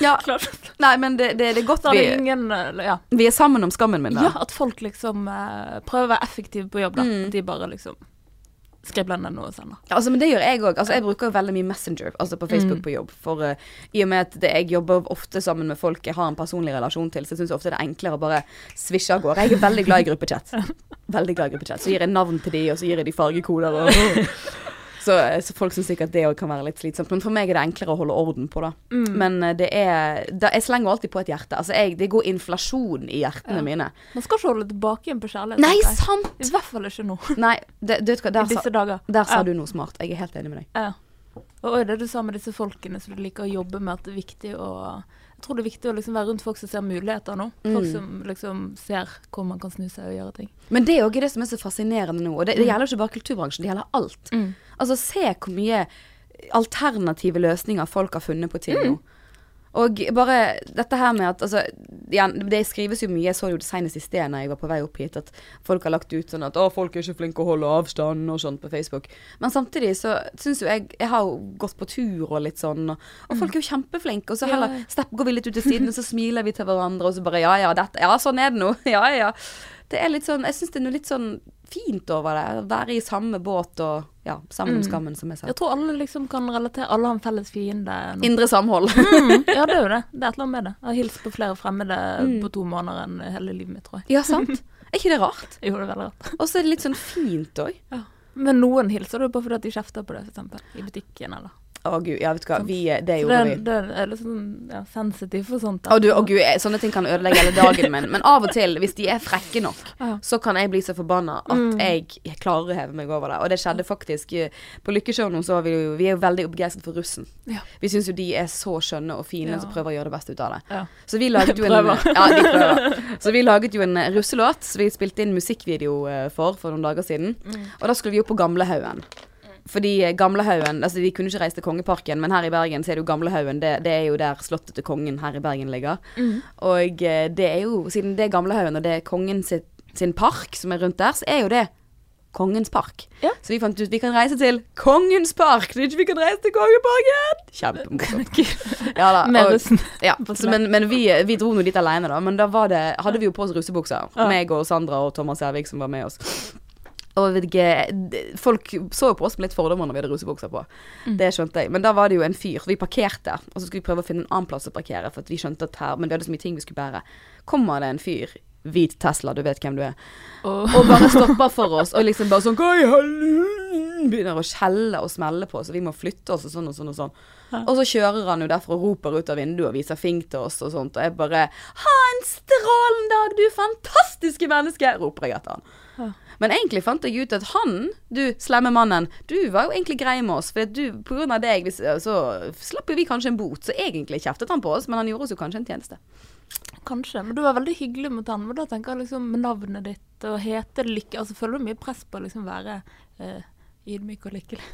Ja, nei, men det, det, det er godt vi, ingen Ja. vi er sammen om skammen min, da. ja, at folk liksom uh, prøver å være effektive på jobb, da. Mm. De bare liksom skribler blande noe og sender. Ja, altså, men det gjør jeg òg. Altså, jeg bruker veldig mye Messenger altså på Facebook Mm. på jobb. For uh, i og med at det, jeg jobber ofte sammen med folk jeg har en personlig relasjon til, så syns jeg ofte det er enklere å bare svisje av gårde. Jeg er veldig glad i gruppechat. Veldig glad i gruppechat. Så gir jeg navn til de, og så gir jeg de fargekoder. Og, så, så folk syns sikkert det òg kan være litt slitsomt. Men for meg er det enklere å holde orden på, da. Mm. Men eh, det er da, Jeg slenger alltid på et hjerte. Altså, jeg, det går inflasjon i hjertene Ja. mine. Man skal ikke holde tilbake igjen på kjærlighet. Nei, sant! I hvert fall ikke nå. Nei, det, du vet hva, I der, sa, disse dager. der sa Ja. du noe smart. Jeg er helt enig med deg. Ja. Og det du sa med disse folkene som du liker å jobbe med, at det er viktig å Jeg tror det er viktig å liksom være rundt folk som ser muligheter nå. Folk Mm. som liksom ser hvor man kan snu seg og gjøre ting. Men det er jo det som er så fascinerende nå. Og det, det Mm. gjelder jo ikke bare kulturbransjen, det gjelder alt. Altså, se hvor mye alternative løsninger folk har funnet på ting nå. Og bare dette her med at altså, ja, Det skrives jo mye, jeg så jo det senest i sted når jeg var på vei opp hit, at folk har lagt ut sånn at 'Å, folk er ikke flinke å holde avstand' og sånt på Facebook. Men samtidig så syns jo jeg Jeg har jo gått på tur og litt sånn, og, og folk er jo kjempeflinke. Og så heller ja. stepp, går vi litt ut til siden, og så smiler vi til hverandre, og så bare 'Ja ja, dette Ja, sånn er det nå'. Ja ja. Det er litt sånn Jeg syns det er noe litt sånn fint over det. Være i samme båt og ja, sammen om Mm. skammen, som jeg sa. Jeg tror alle liksom kan relatere. Alle har en felles fiende. Noe. Indre samhold. Mm, ja, det er jo det. Det er et eller annet med det. Jeg har hilst på flere fremmede Mm. på to måneder enn hele livet mitt, tror jeg. Ja, sant? Er ikke det rart? Jo, det er veldig rart. Og så er det litt sånn fint òg. Men noen hilser du bare fordi de kjefter på det, f.eks. I butikken, eller Å gud, ja, vet du hva. Vi, det gjorde vi. det er litt sånn ja, sensitiv for sånt. Å, du, å gud, jeg- sånne ting kan ødelegge hele dagen min. Men av og til, hvis de er frekke nok, så kan jeg bli så forbanna at Mm. jeg klarer å heve meg over det. Og det skjedde faktisk eh, På Lykkeshow nå, så var vi jo Vi er jo veldig begeistret for russen. Ja. Vi syns jo de er så skjønne og fine som prøver å gjøre det beste ut av det. Så vi laget jo en. Ja, de prøver. Så vi laget jo en eh, russelåt som vi spilte inn musikkvideo eh, for for noen dager siden. Mm. Og da skulle vi opp på Gamlehaugen. Fordi eh, Gamlehaugen Altså, de kunne ikke reise til Kongeparken, men her i Bergen så er det jo Gamlehaugen. Det, det er jo der slottet til kongen her i Bergen ligger. Mm. Og eh, det er jo Siden det er Gamlehaugen, og det er kongen sitt, sin park som er rundt der, så er jo det Kongens park. Ja. Så vi fant ut vi kan reise til Kongens park, så ikke vi kan reise til Kongeparken! Kjempemorsomt. Ja. Og- ja, så, men, men vi, vi dro nå dit alene, da. Men da var det, hadde vi jo på oss russebukser. Ja. Meg og Sandra og Thomas Ervik som var med oss. Ikke, Folk så jo på oss med litt fordommer når vi hadde rusebukser på. Mm. Det skjønte jeg. Men da var det jo en fyr. Vi parkerte, og så skulle vi prøve å finne en annen plass å parkere. For vi skjønte at her Men vi hadde så mye ting vi skulle bære. Kommer det en fyr hvit Tesla, du vet hvem du er. Og, Og bare stopper for oss, og liksom bare sånn? Begynner å skjelle og smelle på oss, og vi må flytte oss og sånn og sånn og sånn. Og så kjører han jo derfra og roper ut av vinduet og viser fink til oss og sånt, og jeg bare Ha en strålende dag, du fantastiske menneske! roper jeg etter han. Men egentlig fant jeg ut at han, du slemme mannen, du var jo egentlig grei med oss. For du, på grunn av deg, så slapp jo vi kanskje en bot. Så egentlig kjeftet han på oss, men han gjorde oss jo kanskje en tjeneste. kanskje, men du var veldig hyggelig mot han. Men da tenker jeg liksom med navnet ditt og hete Lykke Altså føler du mye press på å liksom være eh, ydmyk og lykkelig?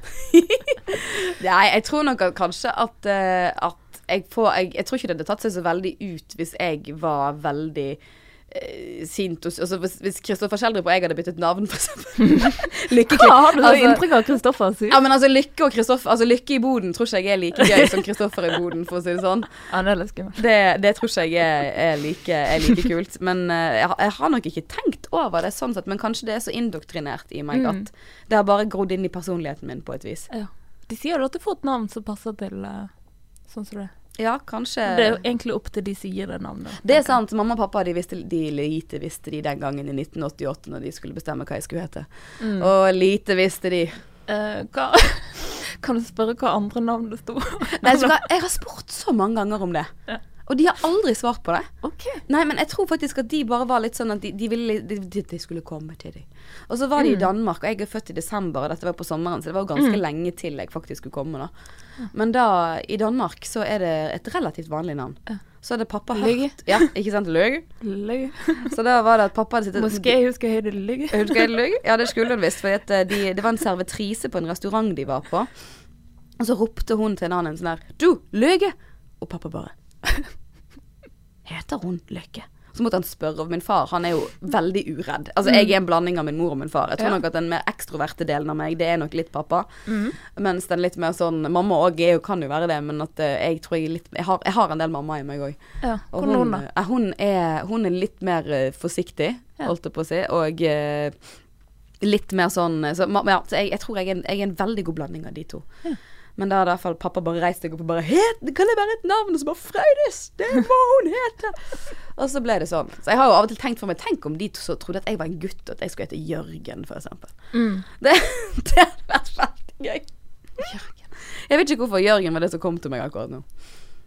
Nei, jeg tror nok at kanskje at, eh, at jeg får jeg, jeg tror ikke det hadde tatt seg så veldig ut hvis jeg var veldig sint og altså Hvis Kristoffer Schjelderup og jeg hadde byttet navn, for eksempel. Hva har du altså, inntrykk av Kristoffer sier? ja, men altså Lykke og Kristoffer Altså Lykke i boden tror ikke jeg er like gøy som Kristoffer i boden, for å si det sånn. Ja, det er. Det, det tror ikke jeg er, er, like, er like kult. Men uh, jeg, har- jeg har nok ikke tenkt over det sånn sett, men kanskje det er så indoktrinert i meg Mm. at det har bare grodd inn i personligheten min på et vis. Ja. De sier jo at du får et navn som passer til uh, sånn som det. Ja, kanskje Det er jo egentlig opp til de som gir det navnet. Det er sant. Mamma og pappa de visste de lite visste de den gangen i 1988 når de skulle bestemme hva jeg skulle hete. Mm. Og lite visste de. Uh, hva Kan du spørre hva andre navn det sto? Nei, jeg har spurt så mange ganger om det. Ja. Og de har aldri svart på det. Okay. Nei, men jeg tror faktisk at de bare var litt sånn at de, de ville de, de, skulle komme til dem. Og så var de i Danmark, og jeg er født i desember, og dette var på sommeren, så det var jo ganske lenge til jeg faktisk skulle komme, da. Men da, i Danmark, så er det et relativt vanlig navn. Så hadde pappa hørt hørt Ja, ikke sant? Løg. Løy. Så da var det at pappa hadde sittet Moské, husker jeg det løy. Husker jeg det løy? Ja, det skulle hun visst. For eh, de, det var en servitrise på en restaurant de var på. Og så ropte hun til en annen sånn her Du, Løge! Og pappa bare Heter hun Løkke? Så måtte han spørre, av min far han er jo veldig uredd. Altså Jeg er en blanding av min mor og min far. Jeg tror Ja. nok at den mer ekstroverte delen av meg, det er nok litt pappa. Mm. Mens den litt mer sånn Mamma òg kan jo være det, men at eh, jeg tror jeg litt Jeg har, jeg har en del mamma i meg òg. Ja. Og hun, eh, hun, er, hun er litt mer eh, forsiktig, holdt jeg på å si, og litt mer sånn så, ja, så jeg, jeg tror jeg er, en, jeg er en veldig god blanding av de to. Ja. Men da hadde i hvert fall pappa bare reist seg opp og bare Het, Kan det være et navn? Og så bare Frøydis! Det må hun hete! og så ble det sånn. Så jeg har jo av og til tenkt for meg Tenk om de to så trodde at jeg var en gutt, og at jeg skulle hete Jørgen, eksempel. Mm. Det, det hadde vært veldig gøy. Jeg vet ikke hvorfor Jørgen var det som kom til meg akkurat nå.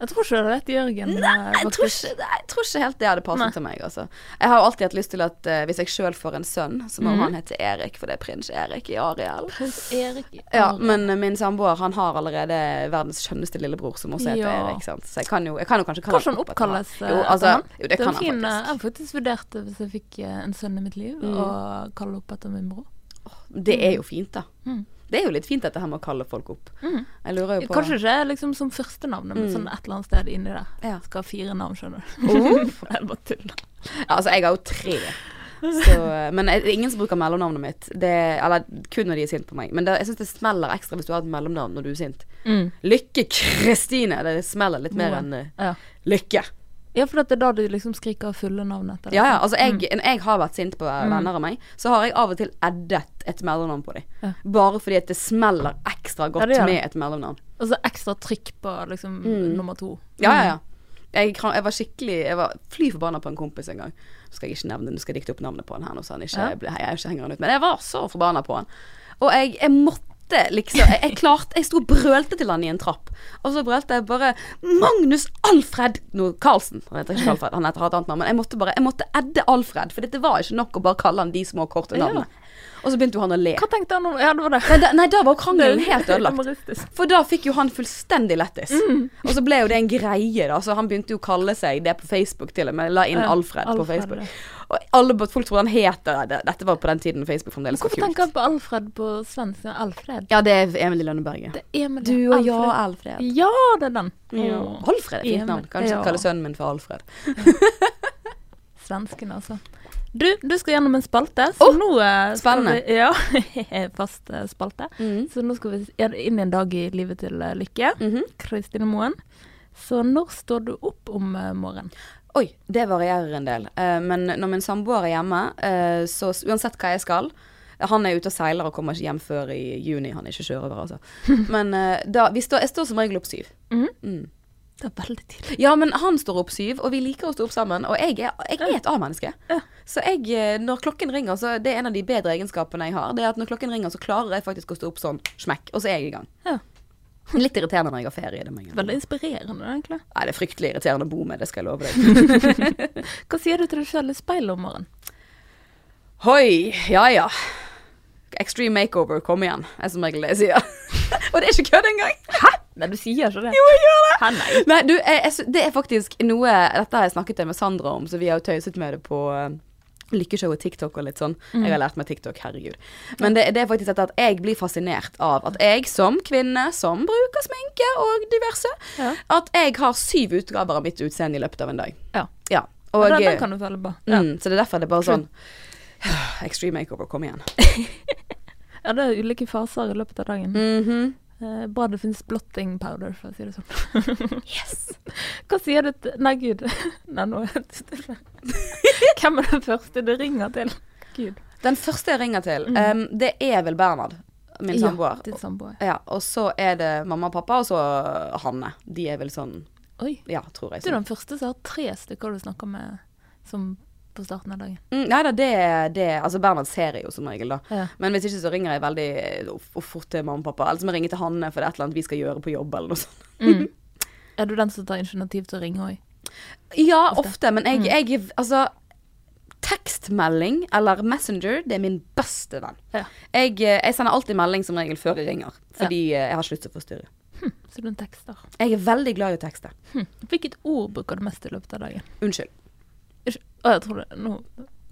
Jeg tror ikke det heter Jørgen. Nei, eh, jeg tror, ikke, nei, jeg tror ikke helt det hadde passet til meg. Altså. Jeg har jo alltid hatt lyst til at uh, hvis jeg sjøl får en sønn, så må Mhm. han hete Erik, for det er prins Erik i Ariel. Prins Erik i Ariel. Ja, men uh, min samboer han har allerede verdens skjønneste lillebror, som også heter Ja. Erik. Sant? Så jeg kan jo, jeg kan jo kanskje kalle Kanskje han opp etter han. oppkalles Jo, altså, han? jo, det, Det er kan fin, han faktisk. Jeg har faktisk vurdert det hvis jeg fikk en sønn i mitt liv, Mm. kalle opp etter min bror. Det er jo fint, da. Mm. Det er jo litt fint dette her med å kalle folk opp. Mm. Jeg lurer jo på Kanskje ikke liksom som første navnet, men Mm. sånn et eller annet sted inni der. Ja. Skal ha fire navn, skjønner du. Oh. jeg bare tuller. Ja, altså, jeg har jo tre. Så, men jeg, ingen som bruker mellomnavnet mitt. Det, eller kun når de er sint på meg. Men det, jeg syns det smeller ekstra hvis du har et mellomnavn når du er sint. Mm. Lykke Kristine. Det smeller litt mer enn eh, Ja. Lykke. Ja, for det er da du liksom skriker fulle navn etter det. Ja, ja. Altså, jeg, mm. jeg har vært sint på Mm. venner av meg, så har jeg av og til addet et mellomnavn på dem. Ja. Bare fordi at det smeller ekstra godt Ja, med et mellomnavn. Og så ekstra trykk på liksom Mm. nummer to. Ja, ja, ja. Jeg, jeg var skikkelig Jeg var fly forbanna på en kompis en gang. Nå skal jeg ikke nevne Nå skal jeg dikte opp navnet på han her nå, så han ikke, Ja. jeg, jeg, ikke henger han ut. Men jeg var så forbanna på han. Og jeg, jeg måtte liksom jeg, jeg klarte Jeg sto og brølte til han i en trapp. Og så brølte jeg bare Magnus Alfred no, Karlsen. Han heter ikke Alfred, han heter et annet navn. Men jeg måtte bare Jeg måtte edde Alfred, for dette var ikke nok å bare kalle han de små, korte navnene. Og så begynte jo han å le. Hva tenkte han om Ja, det var det. Nei, da, nei, da var krangelen helt ødelagt. For da fikk jo han fullstendig lettis. Mm. Og så ble jo det en greie, da. Så han begynte jo å kalle seg det på Facebook til og med. La inn Alfred, Alfred, på Facebook. Ja. Og alle folk tror han heter det. Det- Dette var på den tiden Facebook fremdeles var Hvorfor tenker han på Alfred på svensk? Alfred. Ja, det er Emil i Lønneberget. Det er Emil. Du og Alfred. Alfred. Ja, det er den. Ja. Alfred er fint navn. Kanskje ja. kalle sønnen min for Alfred. Svensken, altså. Du, du skal gjennom en spalte, så Åh, nå eh, spennende. Vi, ja, fast eh, spalte. Mm. Så nå skal vi inn i en dag i livet til Lykke. Lykke. mm Kristine Moen. Så når står du opp om eh, morgenen? Oi, det varierer en del. Eh, men når min samboer er hjemme, eh, så uansett hva jeg skal Han er ute og seiler og kommer ikke hjem før i juni. Han er ikke sjørøver, altså. Men eh, da, vi står, jeg står som regel opp syv. Mhm. Mm. Det er veldig tidlig. Ja, men han står opp syv, og vi liker å stå opp sammen. Og jeg er, jeg er et A-menneske. Ja. Så jeg, når klokken ringer, så det er en av de bedre egenskapene jeg har. Det er at når klokken ringer, så klarer jeg faktisk å stå opp sånn smekk, og så er jeg i gang. Ja. Litt irriterende når jeg har ferie. Det Veldig inspirerende, egentlig. Nei, det er fryktelig irriterende å bo med, det skal jeg love deg. Hva sier du til deg sjøl i speilet om morgenen? Hoi, ja ja. Extreme makeover, kom igjen, er som regel det jeg sier. og det er ikke kødd engang. Hæ? Nei, du sier ikke det. Jo, jeg gjør det. Hæ, nei. Nei, du, jeg, jeg, det er faktisk noe Dette har jeg snakket med Sandra om, så vi har jo tøyset med det på Lykkeshow og TikTok og litt sånn. Jeg har lært meg TikTok, herregud. Men det, det er faktisk dette at jeg blir fascinert av at jeg som kvinne, som bruker sminke og diverse, Ja. at jeg har syv utgaver av mitt utseende i løpet av en dag. Ja. Ja. Og Og, den, kan du følge på. Ja. mm, så det er derfor det er bare sånn Extreme makeover, kom igjen. ja, det er ulike faser i løpet av dagen. Mhm. Eh, bra det finnes blotting powder, for å si det sånn. Yes. Hva sier du til Nei, gud. Nei, nå er det stille. Hvem er den første du ringer til? Gud. Den første jeg ringer til, um, det er vel Bernhard, min samboer. Ja, din samboer. Ja, og så er det mamma og pappa, og så Hanne. De er vel sånn Oi. Ja, tror jeg. Du er Sånn. den første som har tre stykker du snakker med som på starten av dagen. Mm, nei da, det, det Altså, Bernhard ser jeg jo som regel, da. Ja. Men hvis ikke så ringer jeg veldig uff, fort til mamma og pappa. Eller så må jeg ringe til Hanne for det er et eller annet vi skal gjøre på jobb, eller noe sånt. Mm. Er du den som tar initiativ til å ringe òg? Ja, Ofte. ofte, men jeg, Mm. jeg Altså Tekstmelding eller Messenger, det er min beste venn. Ja. Jeg, eh, jeg sender alltid melding som regel før jeg ringer, fordi ja. jeg har sluttet å forstyrre. Så du er tekster. Jeg er veldig glad i å tekste. Hm. Hvilket ord bruker du mest i løpet av dagen? Unnskyld. Å, jeg tror det nå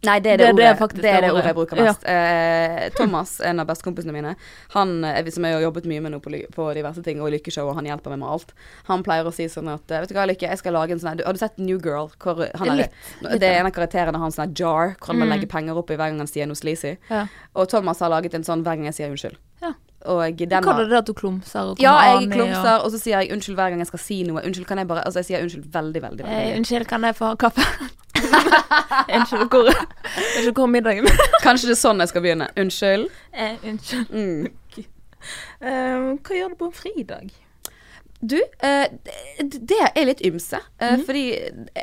Nei, det er det, Det- det er ordet, faktisk det, er det det ordet ordet. jeg bruker mest. Eh, Thomas, en av bestekompisene mine, han eh, som jeg har jobbet mye med nå på, på diverse ting, og i Lykkeshow, og han hjelper meg med alt, han pleier å si sånn at eh, Vet du hva, Lykke, jeg skal lage en sånn Har du sett New Girl? Hvor han er, Litt, litt det er en av karakterene hans sånn jar, hvor man Mm. legger penger oppi hver gang han sier noe sleazy. Ja. Og Thomas har laget en sånn hver gang jeg sier unnskyld. Ja. Og den kaller har det at du klumser og Ja, jeg klumser, og så sier jeg unnskyld hver gang jeg skal si noe. Unnskyld, kan jeg bare Altså, jeg sier unnskyld veldig, veldig, veldig. eh, Unnskyld, kan jeg få kaffe? unnskyld, hvor Unnskyld, hvor middagen? Kanskje det er sånn jeg skal begynne. Unnskyld. eh, unnskyld. Mm. Um, hva gjør du på en fridag? Du, uh, det, det er litt ymse. Uh, mm. Fordi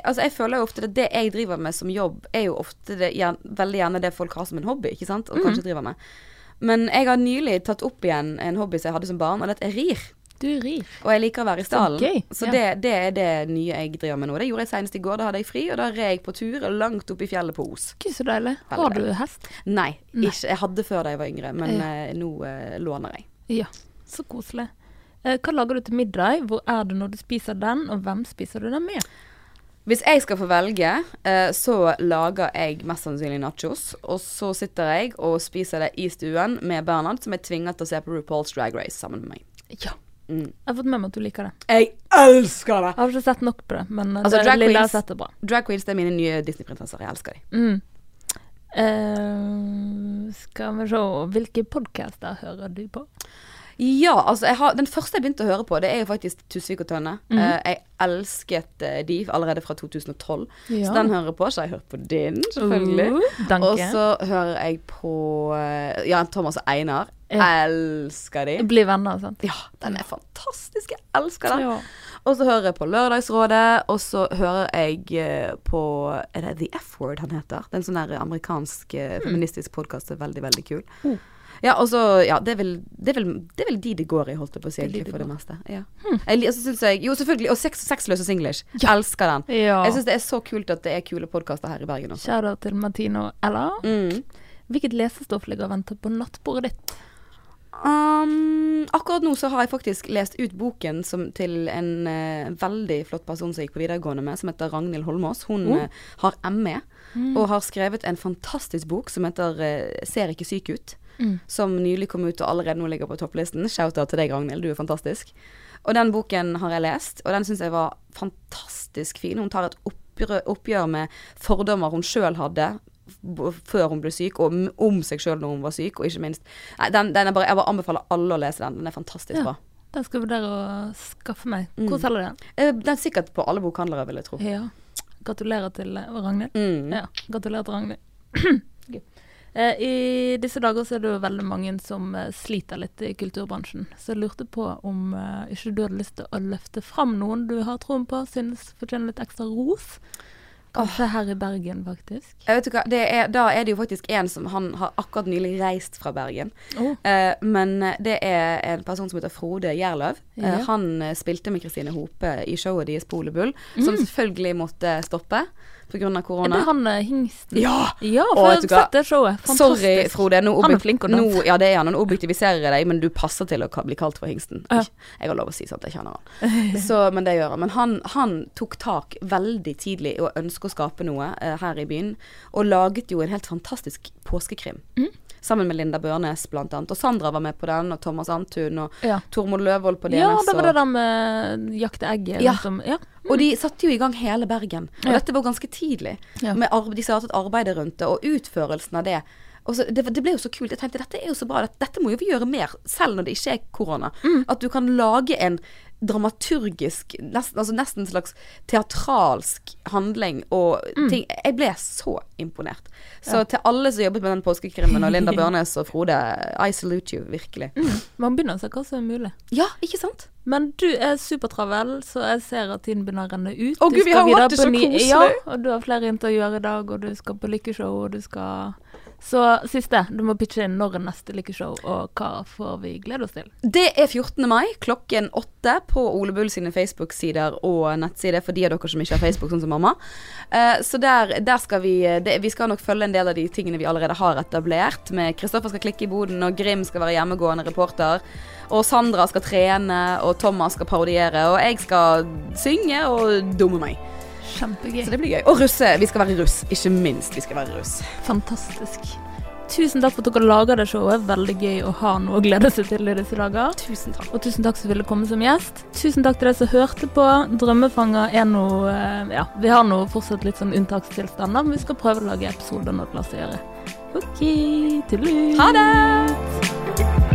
altså, jeg føler jo ofte at det jeg driver med som jobb, er jo ofte det, gjerne, veldig gjerne det folk har som en hobby, ikke sant? Og Mhm. kanskje driver med. Men jeg har nylig tatt opp igjen en hobby som jeg hadde som barn, og det er rir. Du rir. Og jeg liker å være i stallen. gøy. Så Ja. det, det er det nye jeg driver med nå. Det gjorde jeg senest i går. Da hadde jeg fri, og da red jeg på tur langt opp i fjellet på Os. Gud, så deilig. Har du hest? Nei, Nei. Ikke, jeg hadde før da jeg var yngre, men Ja. eh, nå eh, låner jeg. Ja. Så koselig. Eh, hva lager du til middag? Hvor er du når du spiser den, og hvem spiser du den med? Hvis jeg skal få velge, eh, så lager jeg mest sannsynlig nachos. Og så sitter jeg og spiser det i stuen med Bernhard, som er tvinget til å se på RuPaul's Drag Race sammen med meg. Ja. Mm. Jeg har fått med meg at du liker det. Jeg elsker det! Jeg har ikke sett nok på det, men eh, Altså, det drag lille queens- sett er bra. Drag queens det er mine nye Disney-prinsesser. Jeg elsker dem. Mm. Uh, skal vi se Hvilke podcaster hører du på? Ja, altså har, Den første jeg begynte å høre på, det er jo faktisk Tusvik og Tønne. Mm. Uh, jeg elsket uh, de allerede fra 2012, Ja. så den hører jeg på. Så har jeg hørt på din, selvfølgelig. Uh. Og så hører jeg på ja, Jan Thomas og Einar. Ja. Elsker de. Bli venner, sant? Ja, den er fantastisk. Jeg elsker den. Ja. Og så hører jeg på Lørdagsrådet, og så hører jeg eh, på Er det The F-Word han heter? Det er en sånn der amerikansk eh, feministisk podkast veldig, veldig kul. Oh. Ja, også, Ja, det er, vel, det, er vel, det er vel de det går i, holdt jeg på å si, er de for det meste. Ja. Jeg, og så synes jeg Jo, selvfølgelig. Og sex, Sexløse singlish. Elsker den. ja. Jeg syns det er så kult at det er kule podkaster her i Bergen også. Shout-out til Martino Ella. Mm. Hvilket lesestoff ligger og venter på nattbordet ditt? Um, akkurat nå så har jeg faktisk lest ut boken som, til en uh, veldig flott person som jeg gikk på videregående med, som heter Ragnhild Holmås. Hun Oh. uh, har ME Mm. og har skrevet en fantastisk bok som heter uh, 'Ser ikke syk ut'. Mm. Som nylig kom ut og allerede nå ligger på topplisten. Shout-out til deg, Ragnhild. Du er fantastisk. Og den boken har jeg lest, og den syns jeg var fantastisk fin. Hun tar et oppgjør, med fordommer hun sjøl hadde før hun ble syk, og om seg sjøl når hun var syk, og ikke minst Nei, den, den bare, Jeg bare anbefaler alle å lese den. Den er fantastisk Ja. bra. Den skal jeg vurdere å skaffe meg. Mm. Hvor selger du den? Eh, Den er sikkert på alle bokhandlere, vil jeg tro. Ja. Gratulerer til eh, Ragnhild. Mm. Ja, gratulerer til Ragnhild. Eh, I disse dager så er det jo veldig mange som eh, sliter litt i kulturbransjen. Så jeg lurte på om eh, ikke du hadde lyst til å løfte fram noen du har troen på, synes fortjener litt ekstra ros. Kanskje her i Bergen, faktisk. Jeg vet du hva, det er, Da er det jo faktisk en som Han har akkurat nylig reist fra Bergen. Oh. Eh, men det er en person som heter Frode Gjerløv. Ja. Eh, han spilte med Kristine Hope i showet deres Polebull, mm. Som selvfølgelig måtte stoppe pga. Er korona. det han eh, hingsten? Ja! Ja, for jeg har sett det showet. Sorry, Fantastisk. Frode. Nå, Han er flink å nå, danse. ja, det er han. Nå objektiviserer deg, men du passer til å bli kalt for hingsten. Ja. Jeg har lov å si at jeg kjenner han. Så, men det gjør han. Men han, han tok tak veldig tidlig i å ønske å skape noe eh, her i byen, og laget jo en helt fantastisk påskekrim. Mm. Sammen med Linda Børnes, blant annet. Og Sandra var med på den, og Thomas Antun, og Ja. Tormod Løvold på DNS. Ja, det var det der med jakte egget. Ja. Som, ja. Og de satte jo i gang hele Bergen. Og dette var ganske tidlig. De startet arbeidet rundt det, og utførelsen av det. Så, det, det ble jo så kult. Jeg tenkte dette er jo så bra. Dette, dette må jo vi gjøre mer, selv når det ikke er korona. Mm. At du kan lage en dramaturgisk, nesten, altså nesten en slags teatralsk handling og Mm. ting. Jeg ble så imponert. Så til alle som jobbet med den påskekrimmen, og Linda Børnes og Frode, I salute you, virkelig. Man begynner å se hva som er mulig. Ja, ikke sant? Men du er supertravel, så jeg ser at tiden begynner å renne ut. Å, Gud, vi har hatt det så koselig. Ja, og du har flere intervjuer i dag, og du skal på lykkeshow, og du skal Så siste, du må pitche inn når neste lykkeshow, og hva får vi glede oss til? Det er 14. mai klokken åtte på Ole Bull sine Facebook-sider og nettsider for de av dere som ikke har Facebook, sånn som mamma. Uh, så der, der skal vi det, Vi skal nok følge en del av de tingene vi allerede har etablert. Med Kristoffer skal klikke i boden, og Grim skal være hjemmegående reporter. Og Sandra skal trene, og Thomas skal parodiere, og jeg skal synge og dumme meg. Kjempegøy. Så det blir gøy. Og russe. Vi skal være russ. Ikke minst vi skal være russ. Fantastisk. Tusen takk for at dere lager det showet. Veldig gøy å ha noe å glede seg til i disse dager. Tusen takk. Og tusen takk som ville komme som gjest. Tusen takk til deg som hørte på. Drømmefanger er nå eh, Ja, vi har nå fortsatt litt sånn unntakstilstander, men vi skal prøve å lage episoder når det lar seg gjøre. OK, tudelu. Ha det!